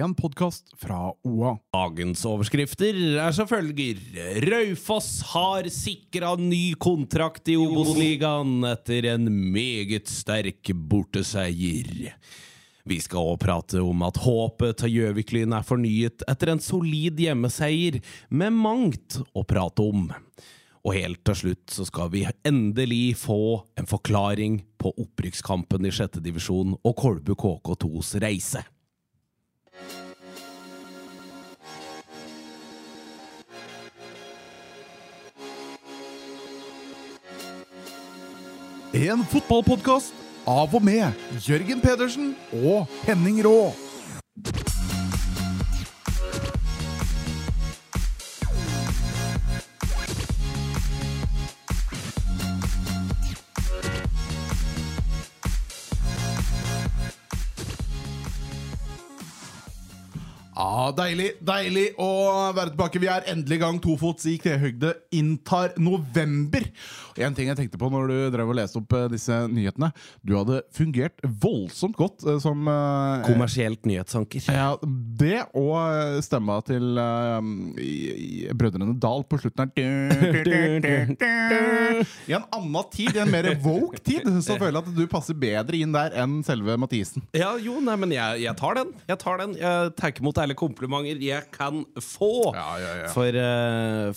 en podkast fra OA. Dagens overskrifter er som følger. Raufoss har sikra ny kontrakt i Obos-ligaen etter en meget sterk borteseier. Vi skal også prate om at håpet til Gjøviklyn er fornyet etter en solid hjemmeseier, med mangt å prate om. Og helt til slutt så skal vi endelig få en forklaring på opprykkskampen i sjette divisjon og Kolbu KK2s reise. En fotballpodkast av og med Jørgen Pedersen og Henning Rå. Ja, Deilig deilig å være tilbake. Vi er endelig i gang. Tofots i knehøgde inntar november. En ting jeg tenkte på når du drev og leste opp eh, disse nyhetene Du hadde fungert voldsomt godt eh, som eh, Kommersielt nyhetsanker. ja, Det og stemma til i, i Brødrene Dal på slutten her. I en annen tid, i en mer woke tid, så føler jeg at du passer bedre inn der enn selve Mathisen. Ja, jo, nei, men jeg, jeg tar den. Jeg tar den. Jeg tar imot alle komplimenter jeg kan få. Ja, ja, ja. For,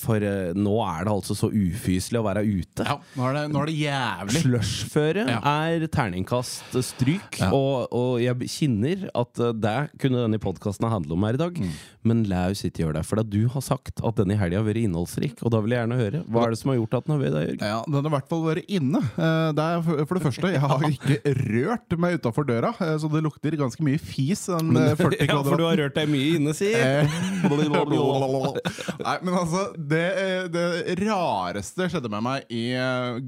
for nå er det altså så ufyselig å være ute. Ja, nå er det, nå er det jævlig. Slushføre Ja. er terningkast stryk, Ja. og, og jeg kjenner at eh, det kunne denne podkasten handle om her i dag. Mm. Men Laus ikke gjør det, for du har sagt at denne helga har vært innholdsrik. Og da vil jeg gjerne høre. Hva er det som har gjort at den har vært det, Jørgen? Ja, Den har i hvert fall vært inne. Eh, Det er for det første, Jeg har ikke rørt meg utafor døra, eh, så det lukter ganske mye fis. Den eh, 40 Ja, for du har rørt deg mye inne, si! Nei, men altså det, det rareste skjedde med meg i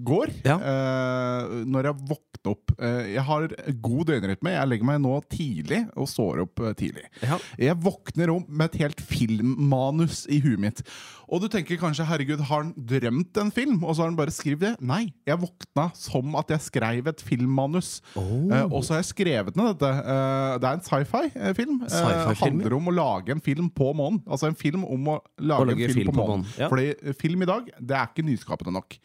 går. Ja. uh, når jeg våkner opp. Uh, jeg har god døgnrytme. Jeg legger meg nå tidlig og står opp eh, tidlig. Ja. Jeg våkner om med et helt filmmanus i huet mitt. Og du tenker kanskje 'herregud, har han drømt en film?' Og så har han bare skrevet det. Nei, jeg våkna som at jeg skrev et filmmanus. Oh. Uh, og så har jeg skrevet ned dette. Eh, det er en sci-fi-film. Eh, Sci-fi-film, handler om å lage en film på månen. Altså en film om å lage, Å lage en film, film på på månen. ja. Fordi eh, film i dag, det er ikke nyskapende nok.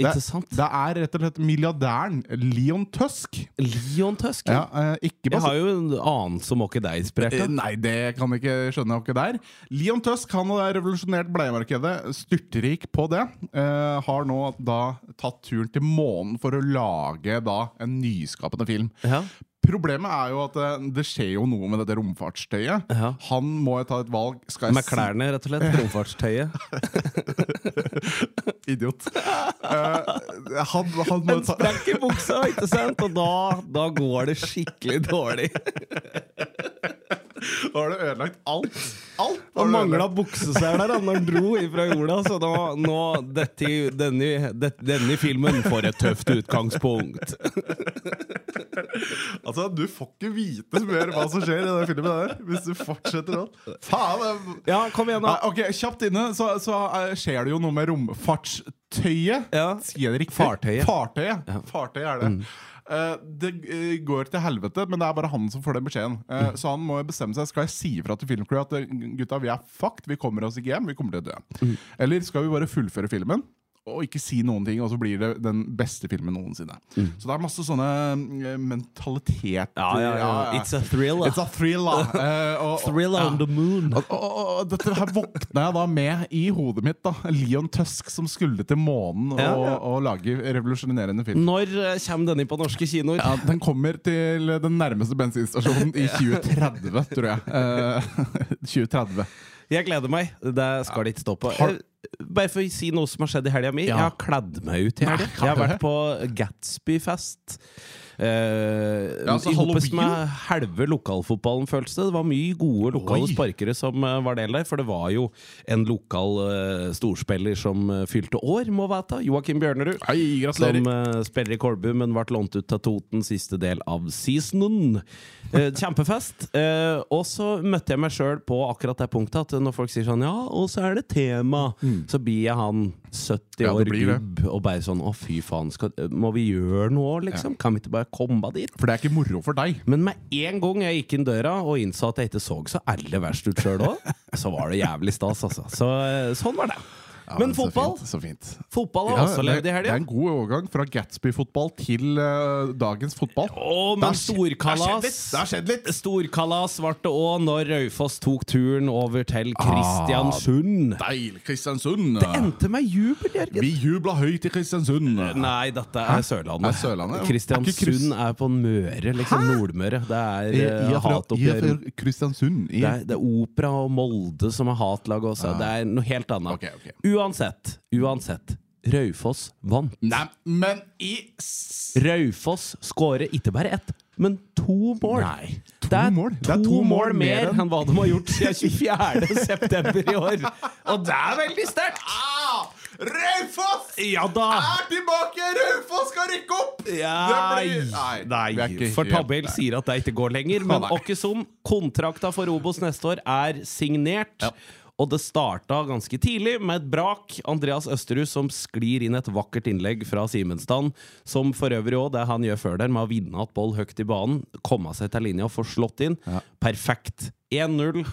Det, det er rett og slett milliardæren Leon Tusk. Leon Tusk. Ja, eh, ikke Jeg har jo en annen som ikke deg inspirert Eh. Nei, det kan jeg ikke skjønne. Ikke der. Leon Tusk han har revolusjonert bleiemarkedet. Styrtrik på det. Uh, har nå da tatt turen til månen for å lage da en nyskapende film. Ja. Problemet er jo at eh, det skjer jo noe med dette romfartstøyet. Ja. Han må ta et valg. Med klærne, rett og slett. Romfartstøyet. Idiot. Uh, han, han Den jo sprekk i buksa, ikke sant? Og da, da går det skikkelig dårlig. Da har du ødelagt alt. Alt Han mangla bukseseler da han dro ifra jorda, så da, nå dette, denne, denne filmen får et tøft utgangspunkt. Altså, Du får ikke vite mer hva som skjer i den filmen der hvis du fortsetter sånn. Faen! Ja, kom igjen, da. ok, Kjapt inne så, så eh, skjer det jo noe med romfartstøyet. Ja. Sier det riktig? Fartøyet. Fartøyet, Fartøyet er det. Eh, det uh, går til helvete, men det er bare han som får den beskjeden. Eh, Så han må bestemme seg Skal jeg si ifra til filmcrew at gutta, vi er fucked, vi kommer oss ikke hjem, vi kommer til å dø. Eller skal vi bare fullføre filmen? Og ikke si noen ting, og så blir det den beste filmen noensinne. Så det er masse sånne eh, mentalitet Ja, ja, ja. It's a thriller. It's a thriller. uh, og- Thriller on the moon. og, og, og dette her våkna jeg da med i hodet mitt. da Leon Tusk som skulle til månen og, lage revolusjonerende film. Når eh, kommer denne på norske kinoer? Ja, Den kommer til den nærmeste bensinstasjonen i 2030, tror jeg. Uh, 2030. Jeg gleder meg. Det skal det ikke stå på. Har- Eh, Bare for å si noe som har skjedd i helga mi. Ja. Jeg har kledd meg ut i helga. Jeg har vært på Gatsby-fest. Uh, Ja, altså I med halve lokalfotballen, føltes det. Det var mye gode lokale Oi. sparkere som uh, var del der. For det var jo en lokal uh, storspiller som fylte år, må vite. Joakim Bjørnerud. Hei, Som spiller i Kolbu, men ble lånt ut til Toten siste del av seasonen. Kjempefest. Og så møtte jeg meg sjøl på akkurat det punktet at når folk sier sånn Ja, og så er det tema, så blir jeg han 70 Mm. Ja, år gubb og bare sånn Å, fy faen, skal, må vi gjøre noe, liksom? Kan vi ikke bare komme dit. For det er ikke moro for deg. Men med en gang jeg gikk inn døra og innså at jeg ikke så så aller verst ut sjøl òg, så var det jævlig stas, altså. Så eh, sånn var det. Ja, Men så fotball? fint, Så fint. Fotball har Ja, også levd i det er en god overgang fra Gatsby-fotball til uh, dagens fotball. Oh, men storkalas! Det har skjedd litt. Storkalas ble det òg når Raufoss tok turen over til Kristiansund. Deilig Kristiansund. Det endte med jubel, Jørgen. Vi jubla høyt i Kristiansund. Nei, dette er Sørlandet. Er Sørlandet? Er ikke Kristiansund er på Møre, liksom. Nordmøre. Det er eh, er fra, hatoppgjør. er Kristiansund. Det er, det er Opera og Molde som er hatlag også. Det er noe helt annet. Ok, ok. Uansett, uansett. Raufoss vant. Nei, men i Raufoss skårer ikke bare ett, men to mål. Nei, to det er mål? to, Det er to mål mål mer enn- enn hva de har gjort siden 24. september i år. Og det er veldig sterkt! Ah, Raufoss Ja er tilbake! Raufoss skal rykke opp! Ja, blir- Nei, nei, ikke for Tabell sier at det ikke går lenger. Men nei. åkke kontrakta for Obos neste år er signert. Ja. Og det starta ganske tidlig med et brak. Andreas Østerhus som sklir inn et vakkert innlegg fra Simenstad. Som for øvrig òg, det han gjør før der, med å vinne et ball høyt i banen, komme seg til linja og få slått inn. Perfekt. 1-0.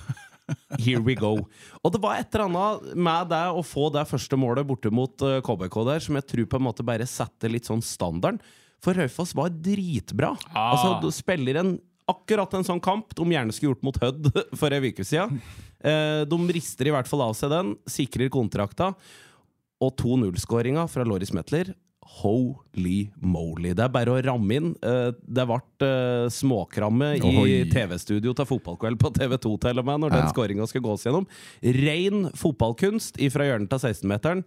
Here we go. Og det var et eller annet med det å få det første målet borte mot eh, KBK der, som jeg tror på en måte bare setter litt sånn standarden. For Raufoss var dritbra. Altså, du spiller en akkurat en sånn kamp de gjerne skulle gjort mot Hødd for ei uke siden. Eh, de rister i hvert fall av seg den, sikrer kontrakta. Og 2-0-skåringa fra Loris Metler Holy moly. Det er bare å ramme inn. Eh, Det ble eh, småkramme i TV-studio til Fotballkveld på TV2 til og med, når den Ja. skåringa skal gås gjennom. Rein fotballkunst fra hjørnet av 16-meteren.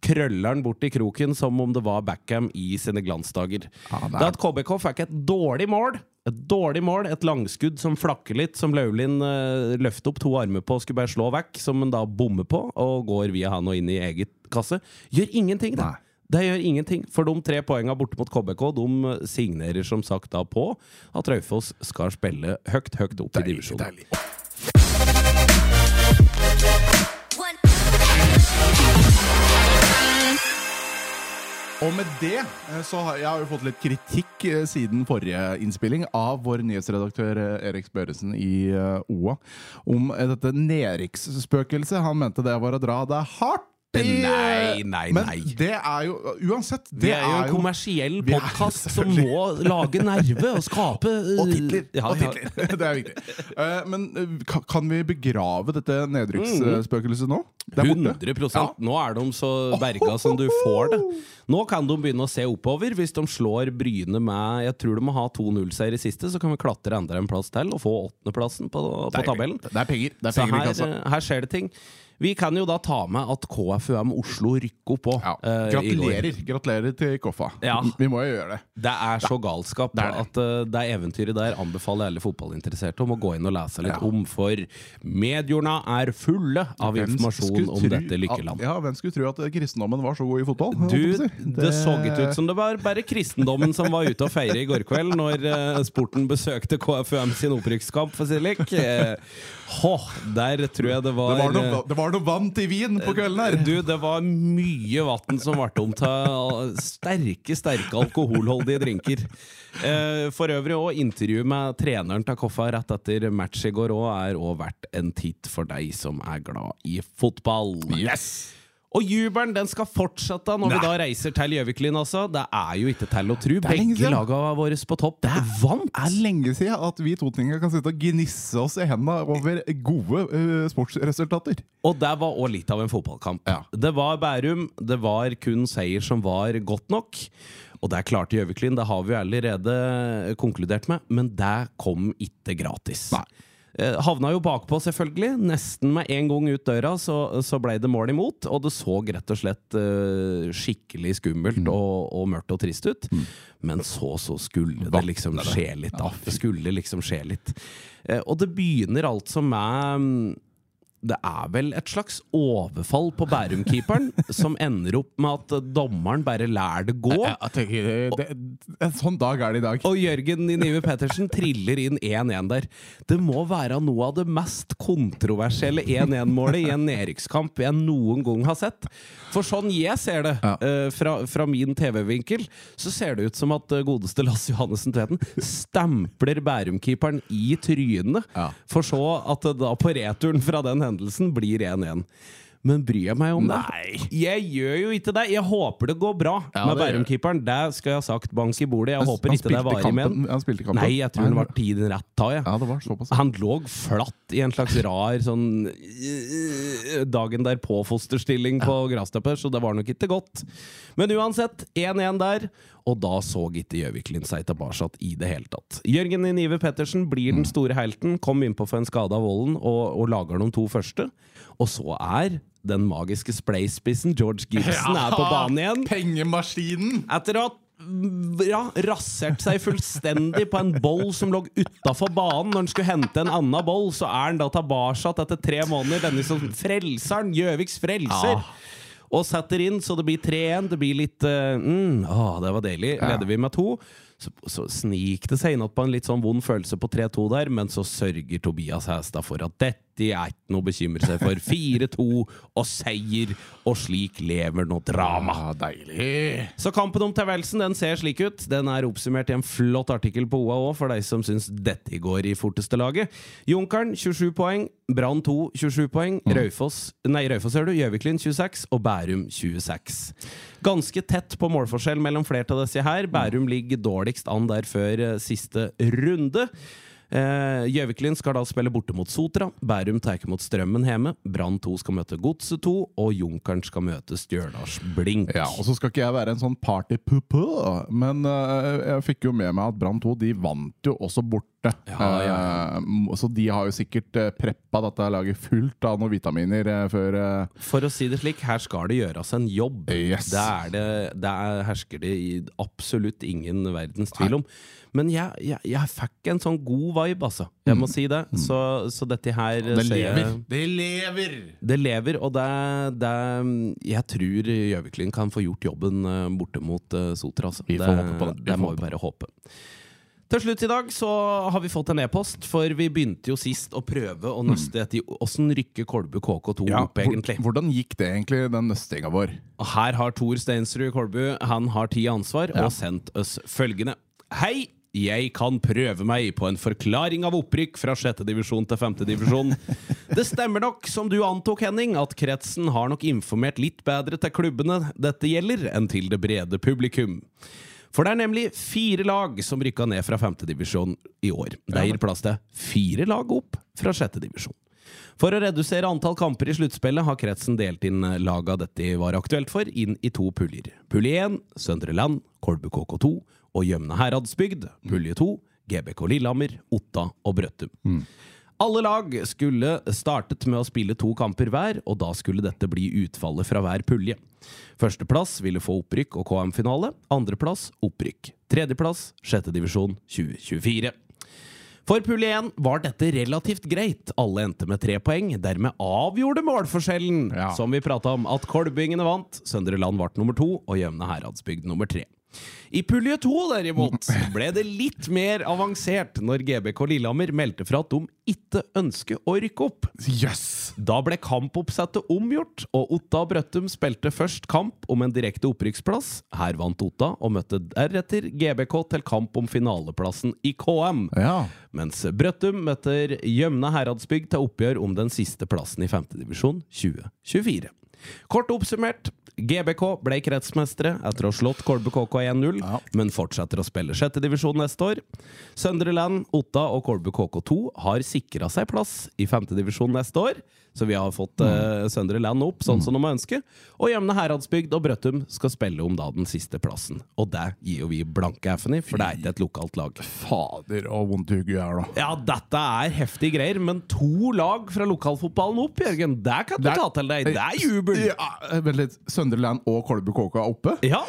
Krøller den bort i kroken som om det var Backham i sine glansdager. Ja, det er- Det at KBK fikk et dårlig mål, et dårlig mål, et langskudd som flakker litt, som Laulin uh, løfter opp to armer på og skulle bare slå vekk, som han da bommer på, og går via han og inn i eget kasse, gjør ingenting, det. Det gjør ingenting, for de tre poengene borte mot KBK De signerer som sagt da på at Raufoss skal spille høyt, høyt opp i divisjonen. Og med det eh, så har jeg har jo fått litt kritikk eh, siden forrige innspilling av vår nyhetsredaktør eh, Erik Børresen i OA om dette nedrykksspøkelset. Han mente det var å dra det hardt i Nei, nei, Men nei. det er jo Uansett, Det er jo en kommersiell er- podkast som må lage nerve og skape Og titler! Ja, og ja. titler. Det er viktig. Men kan vi begrave dette nedrykksspøkelset nå? Det er borte. 100 Ja. Nå er de så berga som du får det. Nå kan de begynne å se oppover. Hvis de slår Bryne med Jeg tror de må ha 2-0-seier i siste, så kan vi klatre enda en plass til og få åttendeplassen på, på tabellen. Det er penger. Det er penger her, i kassa. her skjer det ting. Vi kan jo da ta med at KFUM Oslo rykker opp òg. Ja. Gratulerer. Gratulerer til Koffa. Ja. Vi må jo gjøre det. Det er så galskap Det er det. at uh, det eventyret der anbefaler alle fotballinteresserte om å gå inn og lese litt Ja. om, for mediene er fulle av Hvem informasjon om dette lykkeland. At, ja, Hvem skulle tro at kristendommen var så god i fotball? Du, si. det så ut som det var bare kristendommen som var ute og feire i går kveld, når eh, sporten besøkte KFUM sin opprykkskamp, for Silik. si det slik. Eh, der tror jeg det var, det, var noe, det var noe vann til vin på kvelden her! Du, det var mye vann som ble om til sterke, sterke alkoholholdige drinker. Eh, for øvrig òg intervju med treneren til Koffa rett etter match i går òg er òg verdt en titt for deg som er glad i fotball. Yes! Og jubelen den skal fortsette når vi da reiser til Gjøviklyn Altså. Det er jo ikke til å tro. Begge lagene våre på topp det er vant! Det er lenge siden at vi totninger kan sitte og gnisse oss i hendene over gode uh, sportsresultater. Og det var òg litt av en fotballkamp. Ja. Det var Bærum, det var kun seier som var godt nok. Og det er klart Gjøviklyn, det har vi allerede konkludert med, men det kom ikke gratis. Nei. Eh, Havna jo bakpå, selvfølgelig. Nesten med en gang ut døra så, så ble det mål imot. Og det så rett og slett uh, skikkelig skummelt Mm. og, og mørkt og trist ut. Men så så skulle det liksom skje litt, da. Det skulle liksom skje litt. Uh, og det begynner altså med mm, det er vel et slags overfall på Bærum-keeperen, som ender opp med at eh, dommeren bare lærer det gå. Jeg, jeg tenker, det, det, en sånn dag er det i dag. Og Jørgen Nive Pettersen triller inn 1-1 der. Det må være noe av det mest kontroversielle 1-1-målet i en nedrykkskamp jeg noen gang har sett. For sånn jeg ser det, Ja. uh, fra, fra min TV-vinkel, så ser det ut som at eh, godeste Lasse Johannessen Tveten stempler Bærum-keeperen i trynet, Ja. for så at da på returen fra den hendelsen blir 1-1. Men bryr jeg meg om Nei. det? Jeg gjør jo ikke det! Jeg håper det går bra Ja, med Bærum-keeperen. Det skal jeg ha sagt bank i bordet. Jeg Han- håper han ikke det varer med Han spilte kampen. Nei, jeg tror han var tiden rett da. Ja, det var såpass. Han lå flatt i en slags rar sånn øh, dagen derpå-fosterstilling på grassteppet, så det var nok ikke godt. Men uansett, 1-1 der, og da så ikke Gjøviklin seg tilbake i det hele tatt. Jørgen Inive Pettersen blir den store helten, kom innpå for en skade av volden og, og lager de to første. Og så er den magiske splayspissen George Gibson er på banen igjen. Pengemaskinen! Etter å ja, rasert seg fullstendig på en boll som lå utafor banen når han skulle hente en annen boll, så er han da tilbake etter tre måneder. Denne som frelseren, Gjøviks frelser. Og setter inn, så det blir 3-1. Det blir litt uh, mm, Å, det var deilig. Leder vi med to. Så, så snik det seg inn på en litt sånn vond følelse på 3-2 der, men så sørger Tobias Hæstad for at dette er ikke noe å bekymre seg for. 4-2 og seier, og slik lever nå drama. Ah, deilig! Så kampen om tilværelsen den ser slik ut. Den er oppsummert i en flott artikkel på OA òg, for de som syns dette går i forteste laget. Junkeren 27 poeng, Brann 2 27 poeng, Raufoss Nei, Raufoss hører du, Gjøviklin 26 og Bærum 26. Ganske tett på målforskjell mellom flere av disse her. Bærum ligger dårligst an der før eh, siste runde. Eh, Gjøviklin skal da spille borte mot Sotra. Bærum tar mot Strømmen hjemme. Brann 2 skal møte Godset 2, og Junkeren skal møte Stjørdals Blink. Ja, og så skal ikke jeg være en sånn party-puppe, men eh, jeg fikk jo med meg at Brann 2 de vant jo også borte. Ja, ja. Uh, så de har jo sikkert uh, preppa dette laget fullt av noen vitaminer eh, før uh... For å si det slik, her skal det gjøres en jobb. Yes. Det, er det, det er, hersker det i absolutt ingen verdens tvil om. Men jeg, jeg, jeg fikk en sånn god vibe, altså. Jeg må si det. Så, så dette her Mm. Det lever! Det lever! Det lever, og det, det Jeg tror Gjøviklin kan få gjort jobben eh, borte mot eh, Sotra. Altså. Vi det, håpe på det. Vi det må vi bare håpe. Til slutt i dag så har vi fått en e-post, for vi begynte jo sist å prøve å nøste etter åssen rykker Kolbu KK2 Ja, opp, egentlig. Hvordan gikk det egentlig, den nøstinga vår? Her har Tor Steinsrud Kolbu Han har tid ansvar og sendt oss følgende. Hei! Jeg kan prøve meg på en forklaring av opprykk fra sjette divisjon til femte divisjon. Det stemmer nok, som du antok, Henning, at kretsen har nok informert litt bedre til klubbene dette gjelder, enn til det brede publikum. For det er nemlig fire lag som rykka ned fra femtedivisjon i år. Det gir plass til fire lag opp fra sjettedivisjon. For å redusere antall kamper i sluttspillet har kretsen delt inn laga dette var aktuelt for, inn i to puljer. Pulje 1 Søndre Land, Kolbu KK2 og Gjømne Heradsbygd. Pulje 2 GBK Lillehammer, Otta og Brøttum. Alle lag skulle startet med å spille to kamper hver, og da skulle dette bli utfallet fra hver pulje. Førsteplass ville få opprykk og KM-finale. Andreplass opprykk. Tredjeplass sjettedivisjon 2024. For pulje 1 var dette relativt greit. Alle endte med tre poeng. Dermed avgjorde målforskjellen, Ja. som vi prata om, at Kolbingene vant. Søndre Land ble nummer to, og Gjømne Heradsbygd nummer tre. I pulje to, derimot, ble det litt mer avansert når GBK Lillehammer meldte fra at de ikke ønsker å rykke opp. Yes! Da ble kampoppsettet omgjort, og Otta Brøttum spilte først kamp om en direkte opprykksplass. Her vant Otta, og møtte deretter GBK til kamp om finaleplassen i KM. Ja. Mens Brøttum møter Gjømne Heradsbygd til oppgjør om den siste plassen i femtedivisjon 2024. Kort oppsummert, GBK ble kretsmestere etter å ha slått Kolbe KK 1-0, Ja. men fortsetter å spille sjettedivisjon neste år. Søndre Land, Otta og Kolbe KK2 har sikra seg plass i femtedivisjon neste år, så vi har fått uh, Søndre Land opp sånn som de ønsker. Og Jevne Heradsbygd og Brøttum skal spille om da den siste plassen. Og det gir jo vi blanke F-en i, for det er ikke et lokalt lag. Fader, og vondt hugge jeg er da. Ja, dette er heftige greier, men to lag fra lokalfotballen opp, Jørgen, det kan du ta til deg. Det er jubel! Ja, vent litt. Søndre Land og Kolbu KK er oppe? Ja.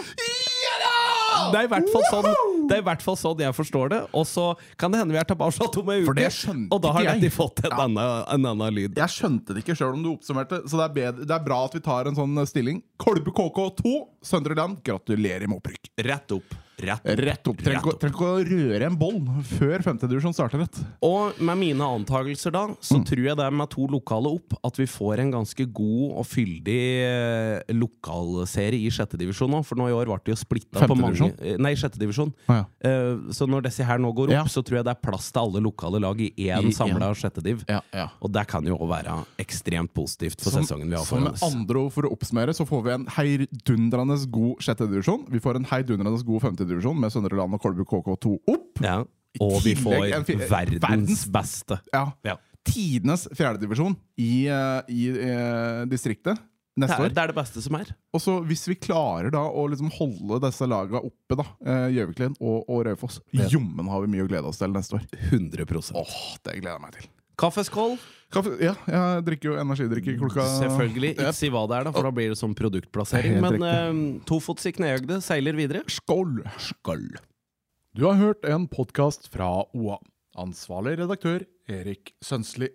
Det er i hvert fall sånn Det er i hvert fall sånn jeg forstår det. Og så kan det hende vi er tilbake om ei For uke, og da har de fått en, annen, en annen lyd. Jeg skjønte det ikke sjøl om du oppsummerte, så det er, bedre, det er bra at vi tar en sånn stilling. Kolbu KK2, Søndre Land, gratulerer med opprykk. Rett opp. Rett opp. Rett opp. Trenger ikke å- røre en boll før femtedivisjon starter rett. Og med mine antakelser da, så tror jeg det er med to lokale opp at vi får en ganske god og fyldig eh, lokalserie i sjette divisjon nå. For nå i år ble det jo splitta på mange eh, Nei, sjette divisjon. Ah, ja. uh, så når disse her nå går opp, Ja. så tror jeg det er plass til alle lokale lag i én samla sjette div. Ja, ja. Og det kan jo òg være ekstremt positivt for sesongen vi har foran med oss. andre ord for å oppsummere, så får vi en heidundrende god sjettedivisjon. Vi får en heidundrende god femtedivisjon med Søndre Land og Kolbu KK2 opp. Ja. Og vi får verdens verdens- beste. Ja. Ja. Tidenes fjerdedivisjon i, i, i distriktet distriktet Det neste er, år. det er det beste som er. Og så hvis vi klarer da å liksom holde disse lagene oppe, da eh, Gjøviklin og, og Raufoss Jommen har vi mye å glede oss til neste år. 100% Åh, Det gleder jeg meg til. Kaffeskål. Kaffe, ja, jeg drikker jo energidrikke klokka Selvfølgelig. Ikke si hva det er, da, for da blir det som produktplassering. Men uh, tofots i kneøgde seiler videre. Skål! Skål! Du har hørt en podkast fra OA. Ansvarlig redaktør Erik Sønsli.